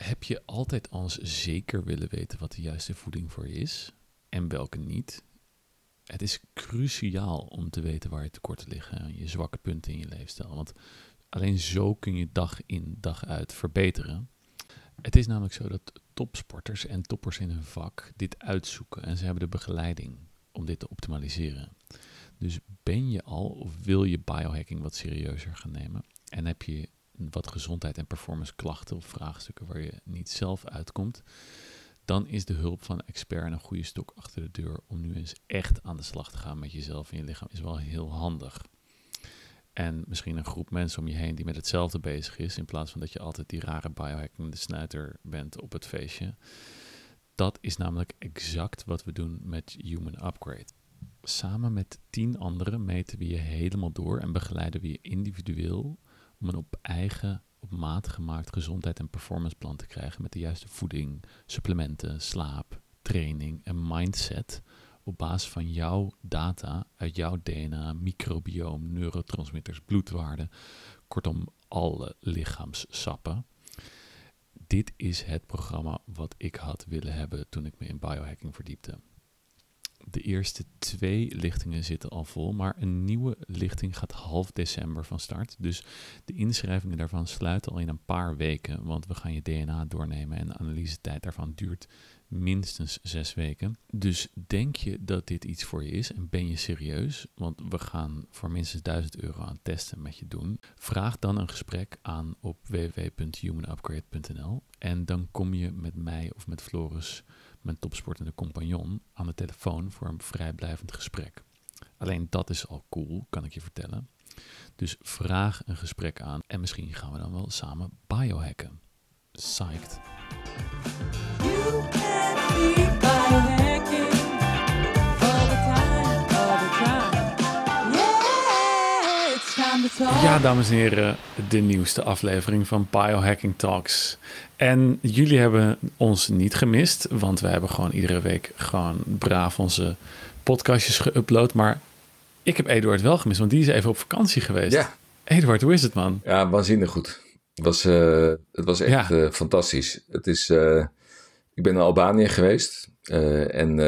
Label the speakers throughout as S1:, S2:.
S1: Heb je altijd als zeker willen weten wat de juiste voeding voor je is en welke niet? Het is cruciaal om te weten waar je tekorten liggen, je zwakke punten in je leefstijl. Want alleen zo kun je dag in dag uit verbeteren. Het is namelijk zo dat topsporters en toppers in hun vak dit uitzoeken en ze hebben de begeleiding om dit te optimaliseren. Dus ben je al of wil je biohacking wat serieuzer gaan nemen en heb je wat gezondheid en performance klachten of vraagstukken waar je niet zelf uitkomt, dan is de hulp van een expert een goede stok achter de deur om nu eens echt aan de slag te gaan met jezelf en je lichaam is wel heel handig. En misschien een groep mensen om je heen die met hetzelfde bezig is, in plaats van dat je altijd die rare biohacking de snuiter bent op het feestje. Dat is namelijk exact wat we doen met Human Upgrade. Samen met tien anderen meten we je helemaal door en begeleiden we je individueel om een op eigen, op maat gemaakt gezondheid- en performanceplan te krijgen met de juiste voeding, supplementen, slaap, training en mindset op basis van jouw data uit jouw DNA, microbioom, neurotransmitters, bloedwaarden, kortom alle lichaamssappen. Dit is het programma wat ik had willen hebben toen ik me in biohacking verdiepte. De eerste twee lichtingen zitten al vol, maar een nieuwe lichting gaat half december van start. Dus de inschrijvingen daarvan sluiten al in een paar weken, want we gaan je DNA doornemen en de analysetijd daarvan duurt minstens zes weken. Dus denk je dat dit iets voor je is en ben je serieus? Want we gaan voor minstens 1000 euro aan testen met je doen. Vraag dan een gesprek aan op www.humanupgrade.nl en dan kom je met mij of met Floris mijn topsportende compagnon aan de telefoon voor een vrijblijvend gesprek. Alleen dat is al cool, kan ik je vertellen. Dus vraag een gesprek aan en misschien gaan we dan wel samen biohacken. Psyched. Ja, dames en heren, de nieuwste aflevering van Biohacking Talks. En jullie hebben ons niet gemist, want we hebben gewoon iedere week gewoon braaf onze podcastjes geüpload. Maar ik heb Eduard wel gemist, want die is even op vakantie geweest. Ja. Eduard, hoe is het man?
S2: Ja, waanzinnig goed. Het was, uh, het was echt uh, fantastisch. Het is, uh, ik ben naar Albanië geweest en...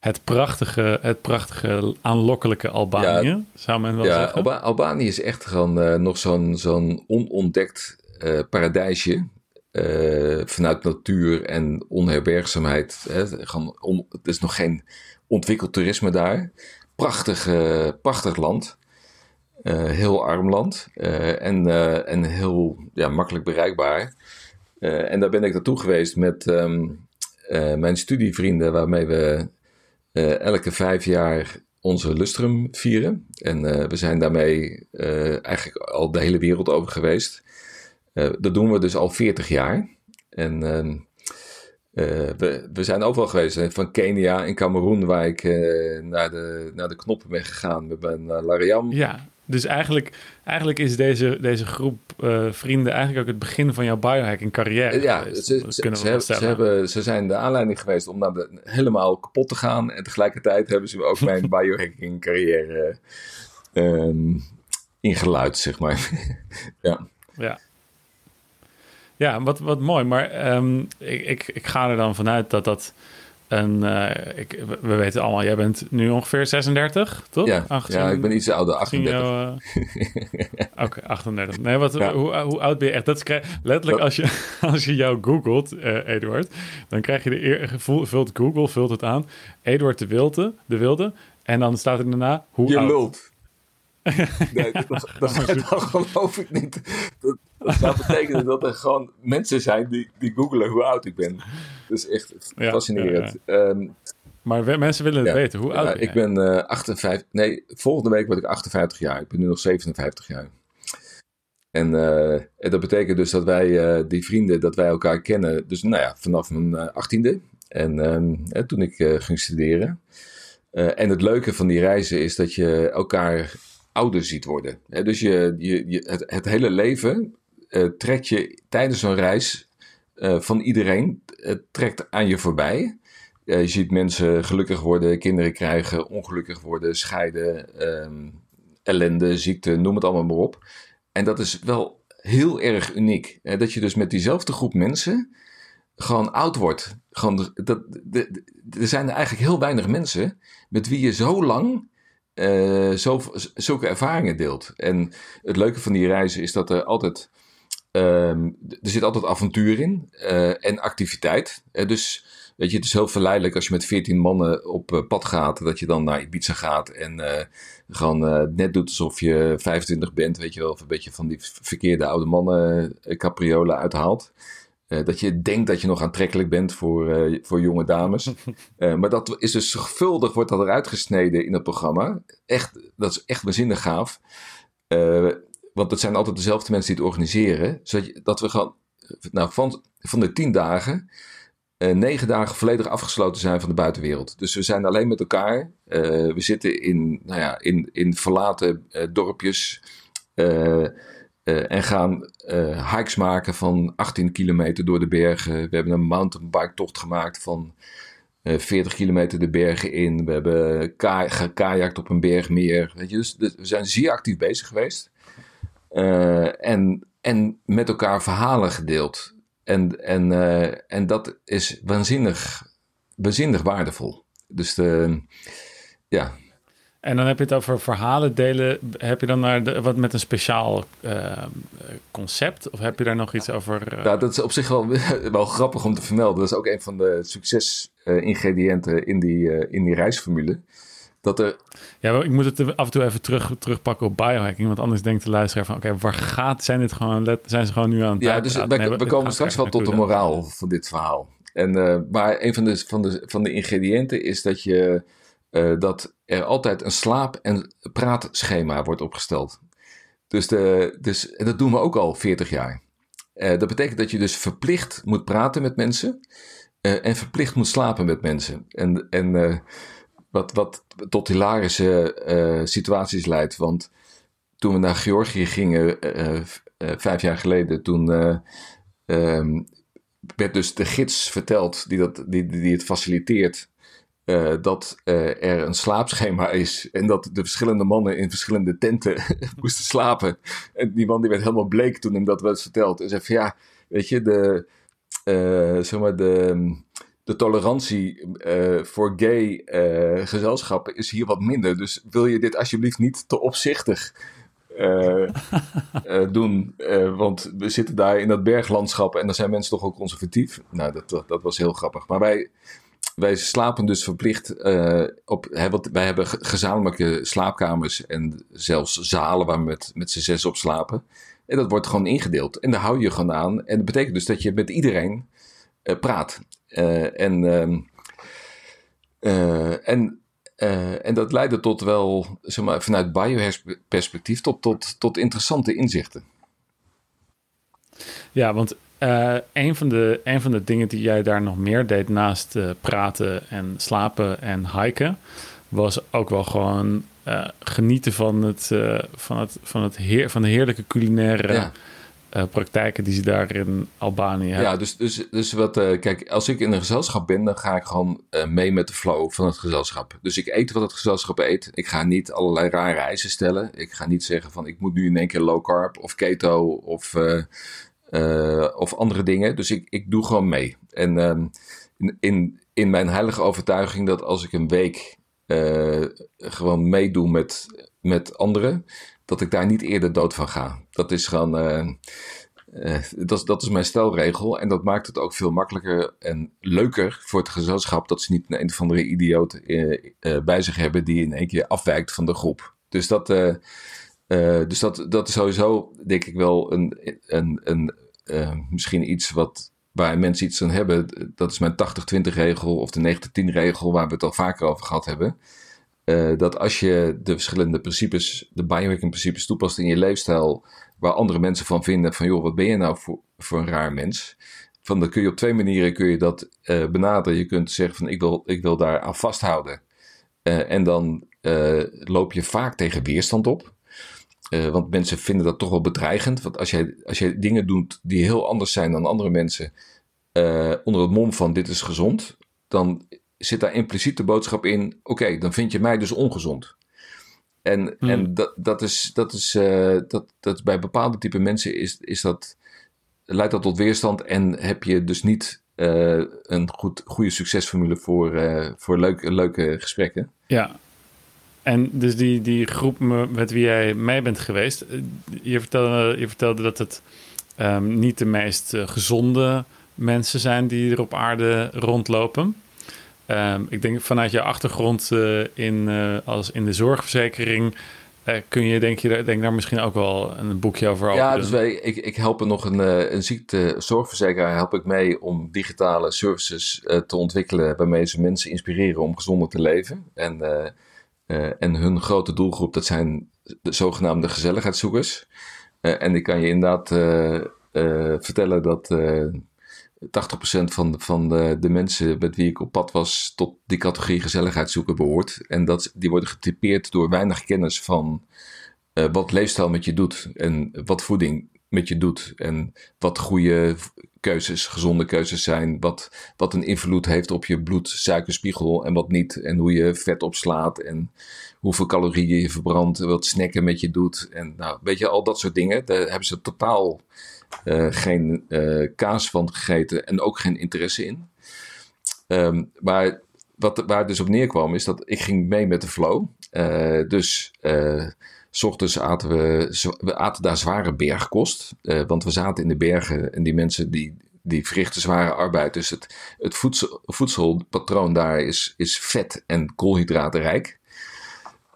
S1: het prachtige, het prachtige aanlokkelijke Albanië, ja, zou men wel ja, zeggen.
S2: Alba Albanië is echt gewoon nog zo'n zo'n onontdekt paradijsje. Uh, vanuit natuur en onherbergzaamheid. Hè, gewoon on, het is nog geen ontwikkeld toerisme daar. Prachtig, uh, prachtig land. Uh, heel arm land. en, en heel ja, makkelijk bereikbaar. En daar ben ik naartoe geweest met um, mijn studievrienden, waarmee we elke vijf jaar onze lustrum vieren. En we zijn daarmee eigenlijk al de hele wereld over geweest. Dat doen we dus al 40 jaar. En uh, we, we zijn overal geweest. Van Kenia en Cameroen, waar ik naar, de, naar de knoppen ben gegaan. Zijn naar Lariam.
S1: Ja, dus eigenlijk, eigenlijk is deze, deze groep vrienden eigenlijk ook het begin van jouw biohacking carrière.
S2: Ja, ze, ze, ze, ze, hebben, ze zijn de aanleiding geweest om naar de, helemaal kapot te gaan. En tegelijkertijd hebben ze ook mijn biohacking carrière um, ingeluid, zeg maar. ja.
S1: Ja, ja, wat, wat mooi. Maar um, ik, ik, ik ga er dan vanuit dat dat een... Uh, ik, we weten allemaal, jij bent nu ongeveer 36, toch?
S2: Ja, 18, ja ik ben iets ouder, 38. uh...
S1: Oké, okay, 38. Nee, wat, ja. hoe, hoe oud ben je echt? Dat is letterlijk als je, als je jou googelt, uh, Eduard, dan krijg je de eer, vult Google, vult het aan, Eduard de Wilde, de Wilde, en dan staat er daarna, hoe
S2: je
S1: oud?
S2: lult. Nee, dat, dat, dat, dat geloof ik niet. Dat, dat zou betekenen dat er gewoon mensen zijn die, die googelen hoe oud ik ben. Is echt fascinerend. Ja, ja. Um,
S1: maar mensen willen het weten. Hoe oud ben
S2: Ik ben uh, 58... Nee, volgende week word ik 58 jaar. Ik ben nu nog 57 jaar. En, uh, en dat betekent dus dat wij, uh, die vrienden, dat wij elkaar kennen. Dus nou ja, vanaf mijn uh, achttiende. En um, toen ik ging studeren. en het leuke van die reizen is dat je elkaar ouder ziet worden. dus je, je, je het, het, hele leven uh, trekt je tijdens zo'n reis uh, van iedereen, trekt aan je voorbij. Uh, je ziet mensen gelukkig worden, kinderen krijgen, ongelukkig worden, scheiden, um, ellende, ziekte, noem het allemaal maar op. En dat is wel heel erg uniek. Hè? Dat je dus met diezelfde groep mensen gewoon oud wordt. Gewoon, dat, er zijn er eigenlijk heel weinig mensen met wie je zo lang uh, zulke ervaringen deelt. En het leuke van die reizen is dat er altijd. Um, er zit altijd avontuur in uh, en activiteit. Uh, dus weet je, het is heel verleidelijk als je met 14 mannen op pad gaat, dat je dan naar Ibiza gaat en gewoon net doet alsof je 25 bent, weet je wel, of een beetje van die verkeerde oude mannen capriolen uithaalt. Dat je denkt dat je nog aantrekkelijk bent voor, voor jonge dames. Maar dat is dus zorgvuldig, wordt dat eruit gesneden in het programma. Echt, dat is echt waanzinnig gaaf. Want het zijn altijd dezelfde mensen die het organiseren. Zodat dat we gewoon, nou, van, van de tien dagen, negen dagen volledig afgesloten zijn van de buitenwereld. Dus we zijn alleen met elkaar. we zitten in, nou ja, in, in verlaten dorpjes. Uh, en gaan hikes maken van 18 kilometer door de bergen. We hebben een mountainbike tocht gemaakt van uh, eh, 40 kilometer de bergen in. We hebben ka gekajakt op een bergmeer. Dus, dus we zijn zeer actief bezig geweest. En, en met elkaar verhalen gedeeld. En, en, en dat is waanzinnig, waanzinnig waardevol. Dus de, ja,
S1: en dan heb je het over verhalen delen. Heb je dan naar de, wat met een speciaal uh, concept? Of heb je daar nog iets over?
S2: Uh... dat is op zich wel, wel grappig om te vermelden. Dat is ook een van de succesingrediënten in, die, in die reisformule. Dat er...
S1: Ja, ik moet het af en toe even terug, terugpakken op biohacking. Want anders denkt de luisteraar van... Oké, waar gaat... Zijn, dit gewoon, zijn ze gewoon nu aan het
S2: Ja, dus we, we, komen straks wel tot de moraal van dit verhaal. En, uh, maar een van de, van, de, van de ingrediënten is dat je uh, dat er altijd een slaap- en praatschema wordt opgesteld. Dus, de, dus en dat doen we ook al 40 jaar. Uh, dat betekent dat je dus verplicht moet praten met mensen en verplicht moet slapen met mensen. En, en wat, wat tot hilarische situaties leidt. Want toen we naar Georgië gingen, vijf jaar geleden, toen um, werd dus de gids verteld die, dat, die, die het faciliteert dat er een slaapschema is en dat de verschillende mannen in verschillende tenten moesten slapen. En die man die werd helemaal bleek toen hem dat werd verteld. En zei van ja, weet je, de, uh, de, de tolerantie voor gay gezelschappen is hier wat minder. Dus wil je dit alsjeblieft niet te opzichtig doen. want we zitten daar in dat berglandschap en dan zijn mensen toch ook conservatief. Nou, dat, dat, was heel grappig. Maar wij wij slapen dus verplicht op. Hè, want wij hebben gezamenlijke slaapkamers en zelfs zalen waar we met, met z'n zes op slapen. En dat wordt gewoon ingedeeld. En daar hou je gewoon aan. En dat betekent dus dat je met iedereen praat. Uh, en, ehm, en, en dat leidde tot wel, zeg maar, vanuit bioperspectief, tot, tot, tot interessante inzichten.
S1: Ja, want uh, een, van de, een van de dingen die jij daar nog meer deed naast uh, praten en slapen en hiken, was ook wel gewoon genieten van, het, van, het, van, het heer, van de heerlijke culinaire ja. Praktijken die ze daar in Albanië hebben.
S2: Ja, dus, dus, dus wat, kijk, als ik in een gezelschap ben, dan ga ik gewoon mee met de flow van het gezelschap. Dus ik eet wat het gezelschap eet. Ik ga niet allerlei rare eisen stellen. Ik ga niet zeggen van ik moet nu in één keer low carb of keto of of andere dingen. Dus ik, ik doe gewoon mee. En um, in, in, in mijn heilige overtuiging dat als ik een week gewoon meedoe met, met anderen, dat ik daar niet eerder dood van ga. Dat is gewoon. Uh, uh, dat, is mijn stelregel. En dat maakt het ook veel makkelijker en leuker voor het gezelschap. Dat ze niet een, een of andere idioot bij zich hebben die in één keer afwijkt van de groep. Dus dat. dus dat, dat is sowieso, denk ik, wel een, een, een, misschien iets wat, waar mensen iets aan hebben. Dat is mijn 80-20 regel of de 90-10 regel waar we het al vaker over gehad hebben. Uh, dat als je de verschillende principes, de biohacking principes toepast in je leefstijl, waar andere mensen van vinden van joh, wat ben je nou voor, voor een raar mens? Van dan kun je op twee manieren kun je dat uh, benaderen. Je kunt zeggen van ik wil, ik wil daar aan vasthouden. Uh, en dan loop je vaak tegen weerstand op. Want mensen vinden dat toch wel bedreigend. Want als jij, als jij dingen doet die heel anders zijn dan andere mensen, onder het mom van dit is gezond, dan zit daar impliciet de boodschap in: oké, dan vind je mij dus ongezond. En,
S1: Hmm.
S2: en dat, dat, is, dat, is, eh, dat, dat bij bepaalde type mensen is, is dat, leidt dat tot weerstand en heb je dus niet eh, een goed, goede succesformule voor, eh, voor leuke, leuke gesprekken.
S1: Ja. En dus die, die groep me- met wie jij mee bent geweest, je vertelde, je vertelde dat het ehm, niet de meest gezonde mensen zijn die er op aarde rondlopen. Ehm, ik denk vanuit je achtergrond eh, in, eh, als in de zorgverzekering eh, kun je denk, je denk daar misschien ook wel een boekje over open
S2: Ja, dus wij, ik, ik help er nog een, een ziektezorgverzekeraar help ik mee om digitale services te ontwikkelen waarmee ze mensen inspireren om gezonder te leven. En, en hun grote doelgroep, dat zijn de zogenaamde gezelligheidszoekers. En ik kan je inderdaad vertellen dat 80% van, van de, de mensen met wie ik op pad was tot die categorie gezelligheidszoeker behoort. En dat, die worden getypeerd door weinig kennis van eh, wat leefstijl met je doet en wat voeding met je doet en wat goede keuzes, gezonde keuzes zijn, wat, wat een invloed heeft op je bloedsuikerspiegel en wat niet en hoe je vet opslaat en hoeveel calorieën je verbrandt, wat snacken met je doet en nou, weet je, al dat soort dingen, daar hebben ze totaal eh, geen eh, kaas van gegeten en ook geen interesse in. Ehm, maar wat, waar dus op neerkwam is dat ik ging mee met de flow. Eh, dus s ochtends aten we, we aten daar zware bergkost. want we zaten in de bergen en die mensen die, die verrichten zware arbeid. Dus het, het voedsel, voedselpatroon daar is, is vet en koolhydratenrijk.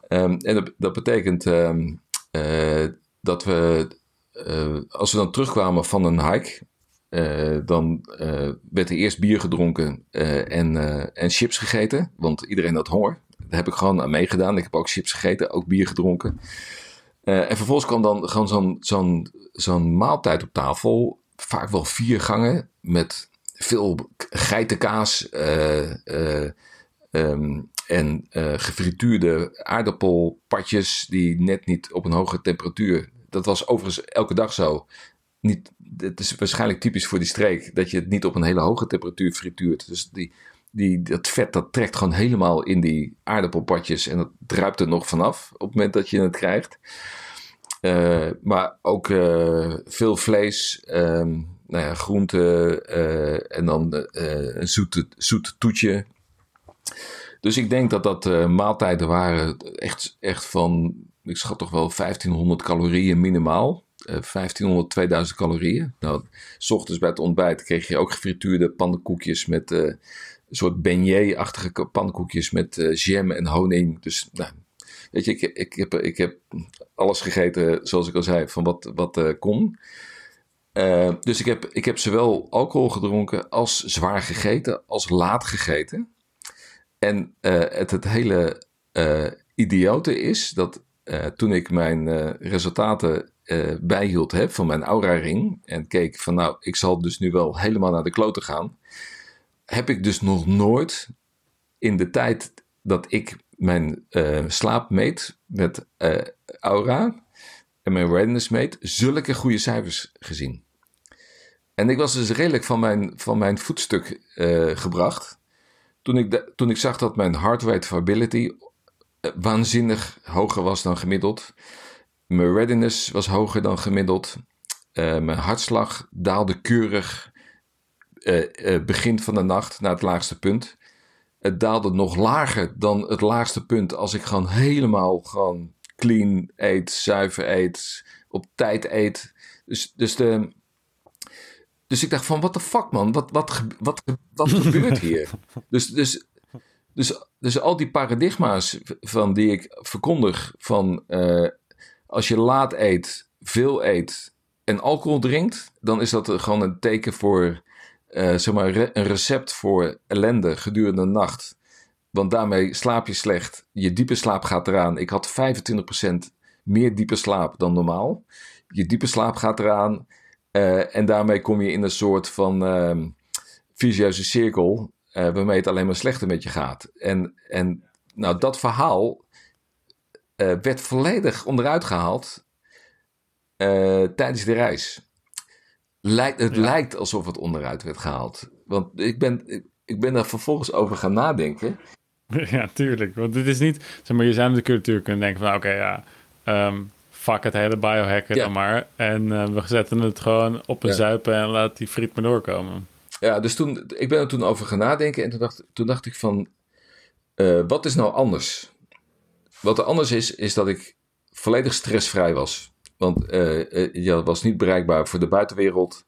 S2: Ehm, en dat, betekent ehm, eh, dat we, eh, als we dan terugkwamen van een hike, eh, dan werd er eerst bier gedronken en, en chips gegeten. Want iedereen had honger. Daar heb ik gewoon aan meegedaan. Ik heb ook chips gegeten, ook bier gedronken. En vervolgens kwam dan gewoon zo'n maaltijd op tafel. Vaak wel vier gangen met veel geitenkaas ehm, en eh, gefrituurde aardappelpatjes die net niet op een hoge temperatuur. Dat was overigens elke dag zo. Niet, het is waarschijnlijk typisch voor die streek dat je het niet op een hele hoge temperatuur frituurt. Dus die, die, dat vet dat trekt gewoon helemaal in die aardappelpatjes en dat druipt er nog vanaf op het moment dat je het krijgt. Eh, maar ook eh, veel vlees, ehm nou ja, groenten en dan een zoete, zoet toetje. Dus ik denk dat dat eh, maaltijden waren echt, echt van, ik schat toch wel 1500 calorieën minimaal. Eh, 1500, 2000 calorieën. Nou, s ochtends bij het ontbijt kreeg je ook gefrituurde pannenkoekjes met eh, een soort beignet-achtige pannenkoekjes met eh, jam en honing. Dus nou, weet je, ik, ik, heb, ik heb alles gegeten, zoals ik al zei, van wat, wat eh, kon. Eh, dus ik heb, ik heb zowel alcohol gedronken als zwaar gegeten, als laat gegeten. En eh, het, hele eh, idiote is dat eh, toen ik mijn resultaten bijhield hè, van mijn aura-ring en keek van nou, ik zal dus nu wel helemaal naar de kloten gaan, heb ik dus nog nooit in de tijd dat ik mijn slaap meet met aura en mijn readiness meet, zulke goede cijfers gezien. En ik was dus redelijk van mijn, van mijn voetstuk gebracht. Toen ik, toen ik zag dat mijn heart rate variability eh, waanzinnig hoger was dan gemiddeld. Mijn readiness was hoger dan gemiddeld. Eh, mijn hartslag daalde keurig eh, begin van de nacht naar het laagste punt. Het daalde nog lager dan het laagste punt als ik gewoon helemaal gewoon clean eet, zuiver eet, op tijd eet. Dus, dus, de, dus ik dacht van, what the fuck man, wat, wat, wat, wat gebeurt hier? Dus, dus, dus, dus al die paradigma's van die ik verkondig van eh, als je laat eet, veel eet en alcohol drinkt, dan is dat gewoon een teken voor, zeg maar, re- een recept voor ellende gedurende de nacht. Want daarmee slaap je slecht, je diepe slaap gaat eraan. Ik had 25% meer diepe slaap dan normaal. Je diepe slaap gaat eraan eh, en daarmee kom je in een soort van ehm vicieuze cirkel eh, waarmee het alleen maar slechter met je gaat. En, en nou, dat verhaal eh, werd volledig onderuit gehaald eh, tijdens de reis. Lijkt, het
S1: Ja.
S2: lijkt alsof het onderuit werd gehaald. Want ik ben, ik, ik ben daar vervolgens over gaan nadenken.
S1: Ja, tuurlijk. Want dit is niet... Zeg maar, je zou natuurlijk kunnen denken van... Oké, ja... ehm, fuck het hele biohacken
S2: Ja.
S1: dan maar. En eh, we zetten het gewoon op een
S2: Ja.
S1: zuipen en laat die friet maar doorkomen.
S2: Ja, dus toen, ik ben er toen over gaan nadenken en toen dacht, toen dacht ik van, eh, wat is nou anders? Wat er anders is, is dat ik volledig stressvrij was. Want eh, je was niet bereikbaar voor de buitenwereld.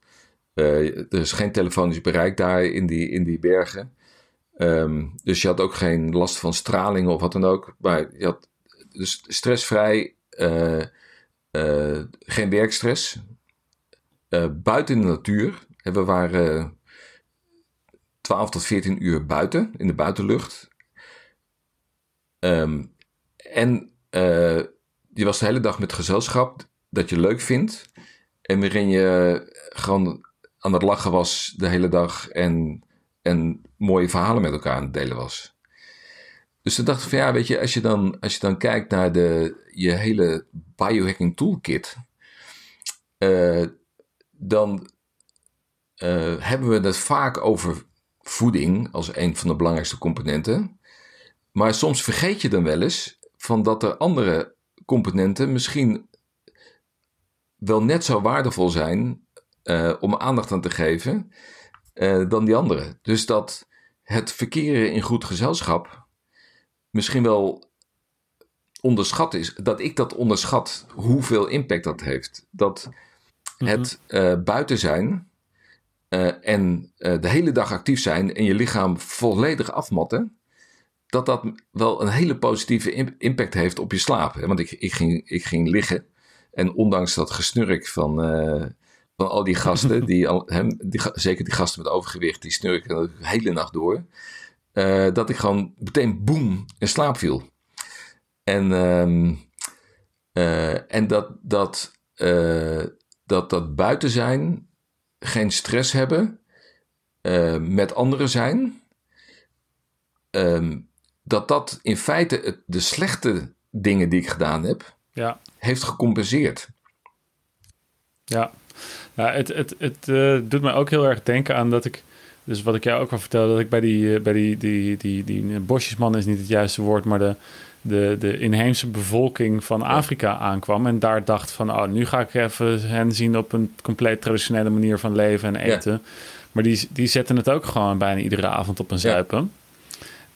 S2: Er is geen telefonisch bereik daar in die, in die bergen. Ehm, dus je had ook geen last van straling of wat dan ook. Maar je had dus stressvrij, eh, geen werkstress. Eh, buiten in de natuur. We waren 12 tot 14 uur buiten, in de buitenlucht. Ehm, en eh, je was de hele dag met gezelschap dat je leuk vindt. En waarin je gewoon aan het lachen was de hele dag en, en mooie verhalen met elkaar aan het delen was. Dus toen dacht ik van ja, weet je, als je dan, als je dan kijkt naar de, je hele biohacking toolkit, eh, dan eh, hebben we het vaak over voeding als een van de belangrijkste componenten. Maar soms vergeet je dan wel eens van dat er andere componenten misschien wel net zo waardevol zijn eh, om aandacht aan te geven dan die andere. Dus dat het verkeren in goed gezelschap misschien wel onderschat is. Dat ik dat onderschat hoeveel impact dat heeft. Dat het eh, buiten zijn eh, en eh, de hele dag actief zijn en je lichaam volledig afmatten, dat dat wel een hele positieve im- impact heeft op je slaap. Want ik, ik, ging, ik ging liggen en ondanks dat gesnurk van, van al die gasten, die, al, hem, die, zeker die gasten met overgewicht, die snurken de hele nacht door, eh, dat ik gewoon meteen boem in slaap viel. En, ehm, eh, en dat, dat, eh, dat dat buiten zijn, geen stress hebben, met anderen zijn, ehm, dat dat in feite het, de slechte dingen die ik gedaan heb,
S1: Ja,
S2: heeft gecompenseerd.
S1: ja. ja het, het, het eh, doet mij ook heel erg denken aan dat ik... Dus wat ik jou ook al vertelde, dat ik bij die, eh, bij die, die, die, die, eh, bosjesman is niet het juiste woord, maar de, de, de inheemse bevolking van Afrika aankwam. En daar dacht van, oh, nu ga ik even hen zien op een compleet traditionele manier van leven en
S2: Ja.
S1: eten. Maar die, die zetten het ook gewoon bijna iedere avond op een zuipen.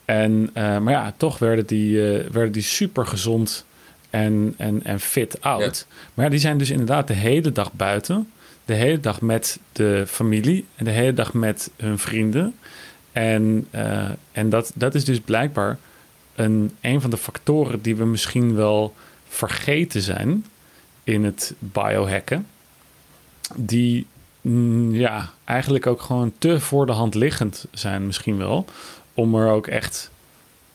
S1: En, eh, maar ja, toch werden die, werden die super gezond en, en, en fit oud. Maar ja, die zijn dus inderdaad de hele dag buiten. De hele dag met de familie. En de hele dag met hun vrienden. En, eh, en dat, dat is dus blijkbaar een, een van de factoren die we misschien wel vergeten zijn in het biohacken. Die mm, ja, eigenlijk ook gewoon te voor de hand liggend zijn misschien wel. Om er ook echt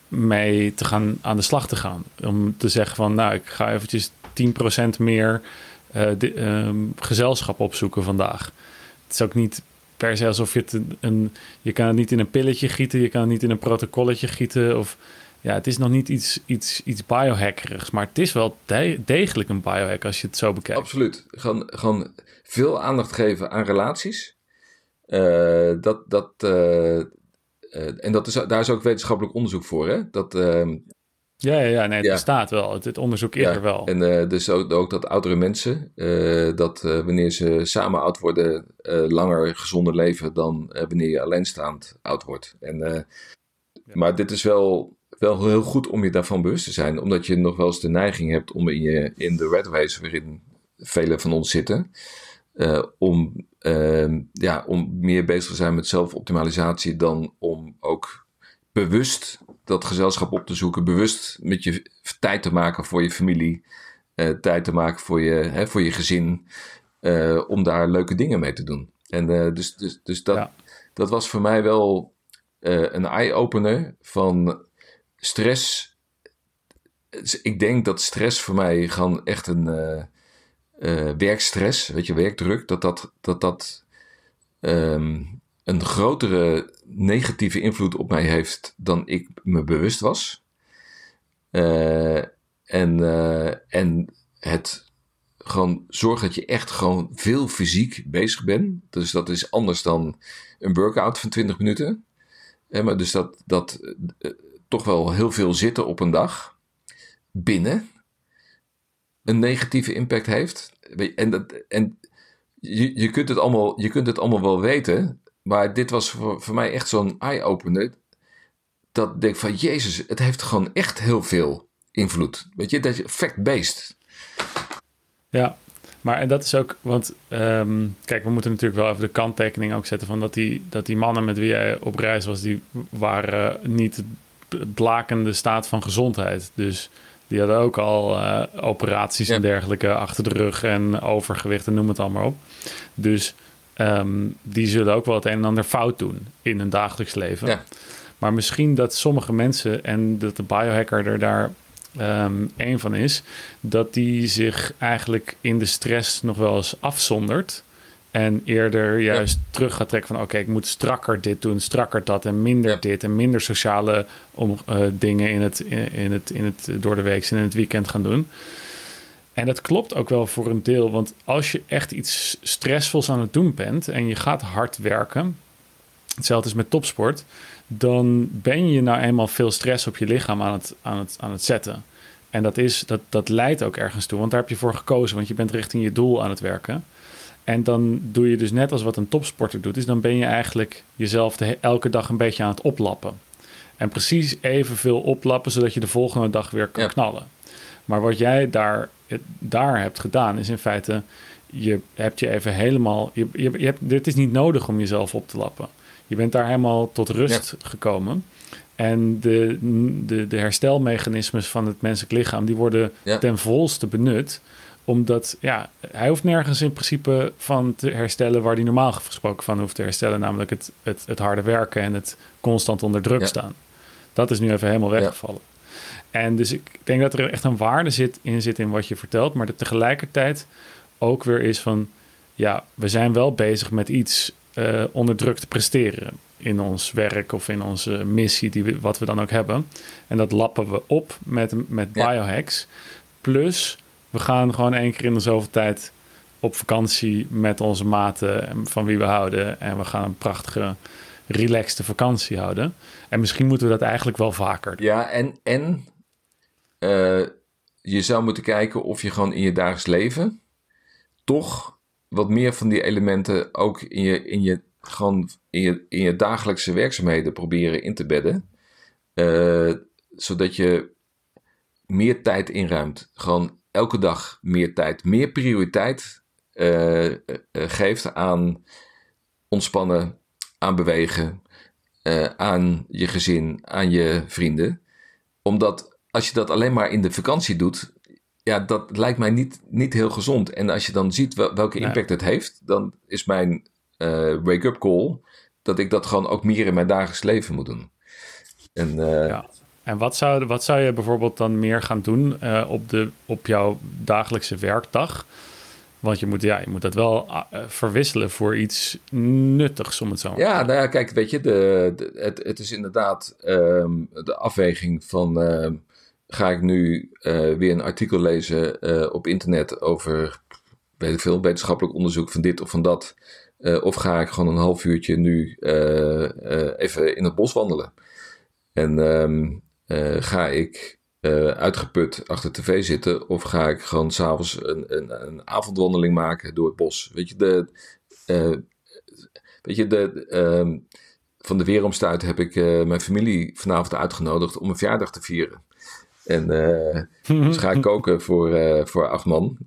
S1: mee te gaan aan de slag te gaan. Om te zeggen van nou, ik ga eventjes 10% meer eh, ehm, gezelschap opzoeken vandaag. Het is ook niet per se alsof je het een, je kan het niet in een pilletje gieten, je kan het niet in een protocolletje gieten of ja, het is nog niet iets, iets, iets biohackerigs, maar het is wel de- degelijk een biohack als je het zo bekijkt.
S2: Absoluut. Gewoon, gewoon veel aandacht geven aan relaties. Eh, dat, dat, eh, en dat is, daar is ook wetenschappelijk onderzoek voor. Hè? Dat, ehm,
S1: Ja, ja, ja nee, het
S2: Ja.
S1: bestaat wel. Het, het onderzoek is
S2: Ja,
S1: er wel.
S2: En eh, dus ook, ook dat oudere mensen, eh, dat eh, wanneer ze samen oud worden, langer gezonder leven dan wanneer je alleenstaand oud wordt. En, Maar dit is wel, wel heel goed om je daarvan bewust te zijn, omdat je nog wel eens de neiging hebt om in, je, in de red race, waarin velen van ons zitten, om, ehm, ja, om meer bezig te zijn met zelfoptimalisatie dan om ook bewust dat gezelschap op te zoeken, bewust met je tijd te maken voor je familie, eh, tijd te maken voor je, hè, voor je gezin, eh, om daar leuke dingen mee te doen. En eh, dus, dus, dus dat,
S1: Ja.
S2: dat was voor mij wel een eye-opener van stress. Dus Ik denk dat stress voor mij gewoon echt een werkstress, weet je, werkdruk, dat dat, dat, dat ehm, een grotere negatieve invloed op mij heeft dan ik me bewust was. Eh, en, eh, en het gewoon zorgt dat je echt gewoon veel fysiek bezig bent. Dus dat is anders dan een workout van 20 minuten. Eh, maar dus dat, dat, toch wel heel veel zitten op een dag binnen een negatieve impact heeft. En, dat, en je, je, kunt het allemaal, je kunt het allemaal wel weten, maar dit was voor, voor mij echt zo'n eye-opener. Dat ik denk van, Jezus, het heeft gewoon echt heel veel invloed. Weet je, dat je fact-based.
S1: Ja, maar en dat is ook, want ehm, kijk, we moeten natuurlijk wel even de kanttekening ook zetten van dat die, dat die mannen met wie jij op reis was, die waren niet blakende staat van gezondheid. Dus die hadden ook al uh, operaties en dergelijke achter de rug en overgewicht en noem het allemaal op. Dus ehm, die zullen ook wel het een en ander fout doen in hun dagelijks leven. Ja. Maar misschien dat sommige mensen, en dat de biohacker er daar um, een van is, dat die zich eigenlijk in de stress nog wel eens afzondert. En eerder juist terug gaat trekken van... oké, ik moet strakker dit doen, strakker dat... en minder dit en minder sociale om, uh, dingen in het, in, in, het, in het door de week en in het weekend gaan doen. En dat klopt ook wel voor een deel. Want als je echt iets stressvols aan het doen bent... en je gaat hard werken... hetzelfde is met topsport... dan ben je nou eenmaal veel stress op je lichaam aan het, aan het, aan het zetten. En dat, is, dat, dat leidt ook ergens toe, want daar heb je voor gekozen... want je bent richting je doel aan het werken... En dan doe je dus net als wat een topsporter doet, is dan ben je eigenlijk jezelf de, elke dag een beetje aan het oplappen. En precies evenveel oplappen, zodat je de volgende dag weer kan knallen. Maar wat jij daar, daar hebt gedaan, is in feite, je hebt je even helemaal, je, je, je hebt, dit is niet nodig om jezelf op te lappen. Je bent daar helemaal tot rust gekomen. En de, de, de herstelmechanismes van het menselijk lichaam, die worden ten volste benut omdat ja, hij hoeft nergens in principe van te herstellen waar hij normaal gesproken van hoeft te herstellen. Namelijk het, het, het harde werken en het constant onder druk staan. Dat is nu even helemaal weggevallen. En dus ik denk dat er echt een waarde zit, in zit in wat je vertelt. Maar dat tegelijkertijd ook weer is van... Ja, we zijn wel bezig met iets uh, onder druk te presteren. In ons werk of in onze missie, die we, wat we dan ook hebben. En dat lappen we op met, met biohacks. Plus we gaan gewoon één keer in de zoveel tijd op vakantie met onze maten van wie we houden. En we gaan een prachtige, relaxte vakantie houden. En misschien moeten we dat eigenlijk wel vaker
S2: Ja, en, en uh, je zou moeten kijken of je gewoon in je dagelijks leven toch wat meer van die elementen ook in je, in je, gewoon in je, in je dagelijkse werkzaamheden proberen in te bedden. Uh, zodat je meer tijd inruimt. Gewoon elke dag meer tijd, meer prioriteit uh, geeft aan ontspannen, aan bewegen, aan je gezin, aan je vrienden. Omdat als je dat alleen maar in de vakantie doet, ja, dat lijkt mij niet, niet heel gezond. En als je dan ziet wel, welke impact het heeft, dan is mijn wake-up call dat ik dat gewoon ook meer in mijn dagelijks leven moet doen.
S1: En, ja. En wat zou, wat zou je bijvoorbeeld dan meer gaan doen uh, op, de, op jouw dagelijkse werkdag? Want je moet, ja, je moet dat wel verwisselen voor iets nuttigs, om het zo
S2: Ja, nou ja, kijk, weet je, de, de het, het is inderdaad um, de afweging van... Uh, ga ik nu uh, weer een artikel lezen op internet over, weet ik veel, wetenschappelijk onderzoek van dit of van dat... of ga ik gewoon een half uurtje nu even in het bos wandelen? En uh, ga ik uitgeput achter tv zitten of ga ik gewoon s'avonds een, een, een, avondwandeling maken door het bos? Weet je, de, weet je, de, ehm, van de Weeromstuit heb ik mijn familie vanavond uitgenodigd om een verjaardag te vieren. En dus ga ik koken voor, voor acht man.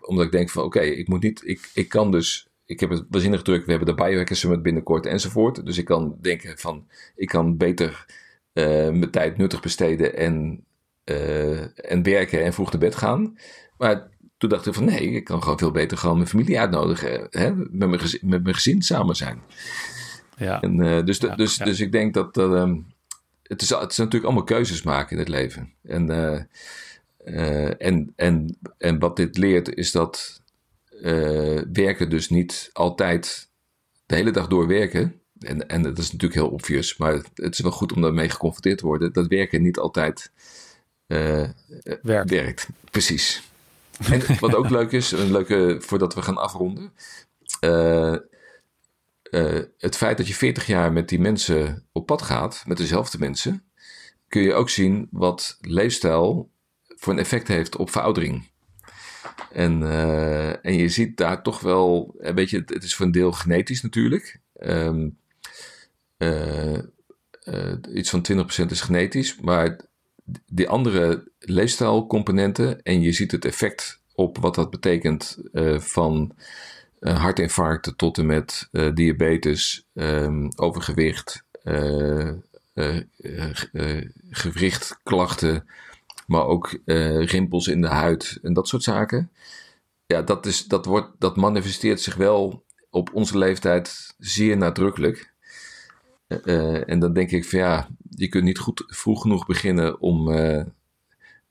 S2: omdat ik denk van oké, ik moet niet, ik, ik kan dus ik heb het waanzinnig druk. We hebben de Biohacker Summit binnenkort enzovoort. Dus ik kan denken van, ik kan beter uh, mijn tijd nuttig besteden en, uh, en werken en vroeg naar bed gaan. Maar toen dacht ik van nee, ik kan gewoon veel beter gewoon mijn familie uitnodigen. Hè? Met, mijn gezin, met mijn gezin samen zijn. Ja. En, uh, dus, ja, dus, ja. dus ik denk dat um, het, is, het is natuurlijk allemaal keuzes maken in het leven. En, en, en, en wat dit leert is dat werken dus niet altijd de hele dag door werken en, en dat is natuurlijk heel obvious, maar het, is wel goed om daarmee geconfronteerd te worden, dat werken niet altijd werkt. werkt. Precies. En wat ook leuk is, een leuke voordat we gaan afronden. Uh, het feit dat je 40 jaar met die mensen op pad gaat, met dezelfde mensen, kun je ook zien wat leefstijl voor een effect heeft op veroudering. En, uh, en je ziet daar toch wel, een beetje, het is voor een deel genetisch natuurlijk. Uh, uh, iets van 20% is genetisch, maar die andere leefstijlcomponenten, en je ziet het effect op wat dat betekent van hartinfarcten tot en met diabetes, um, overgewicht, gewrichtklachten, maar ook uh, rimpels in de huid en dat soort zaken. Ja, dat, is, dat, wordt, dat manifesteert zich wel op onze leeftijd zeer nadrukkelijk. Uh, en dan denk ik van ja, je kunt niet goed, vroeg genoeg beginnen om, uh,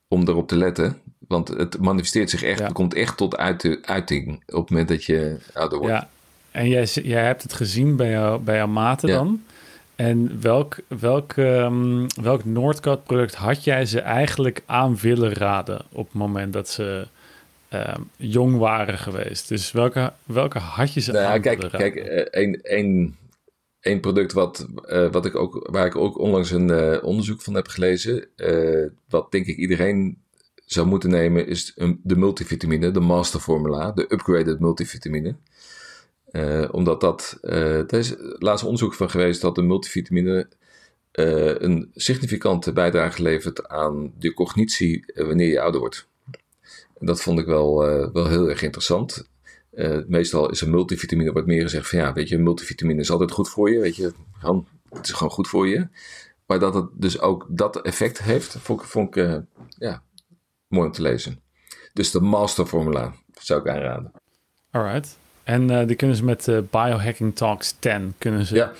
S2: om erop te letten. Want het manifesteert zich echt, ja. het komt echt tot uiting op het moment dat je ouder wordt. Ja,
S1: en jij, jij hebt het gezien bij, jou, bij jouw maten ja. dan? En welk, welk, um, welk Noordcoat product had jij ze eigenlijk aan willen raden op het moment dat ze um, jong waren geweest? Dus welke, welke had je ze
S2: nou,
S1: aan
S2: kijk,
S1: willen
S2: Kijk, één, één, één product wat, uh, wat ik ook, waar ik ook onlangs een uh, onderzoek van heb gelezen, uh, wat denk ik iedereen zou moeten nemen, is de multivitamine, de masterformula, de upgraded multivitamine. Uh, omdat dat, uh, er is laatst onderzoek van geweest dat de multivitamine uh, een significante bijdrage levert aan de cognitie wanneer je ouder wordt. En dat vond ik wel, wel heel erg interessant. meestal is een multivitamine wordt meer gezegd van ja, weet je, multivitamine is altijd goed voor je, weet je, gewoon, het is gewoon goed voor je. Maar dat het dus ook dat effect heeft, vond, vond ik ja, mooi om te lezen. Dus de masterformula zou ik aanraden.
S1: Alright. En uh, die kunnen ze met uh, Biohacking Talks 10 kunnen ze
S2: ja.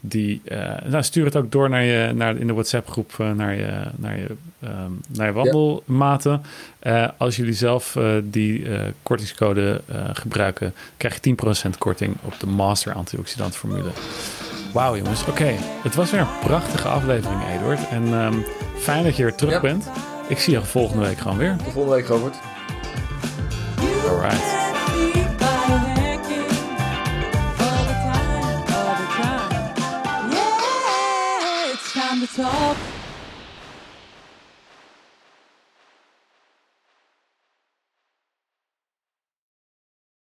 S1: die. Uh, nou, stuur het ook door naar je, naar, in de WhatsApp groep naar je, naar je, um, naar je wandelmaten. Ja. als jullie zelf die kortingscode gebruiken, krijg je 10% korting op de Master Antioxidant formule. Wauw jongens, oké. Okay. Het was weer een prachtige aflevering, Eduard. En um, fijn dat je weer terug ja. bent. Ik zie je volgende week gewoon weer.
S2: De volgende week, Robert.
S1: Alright.
S3: talk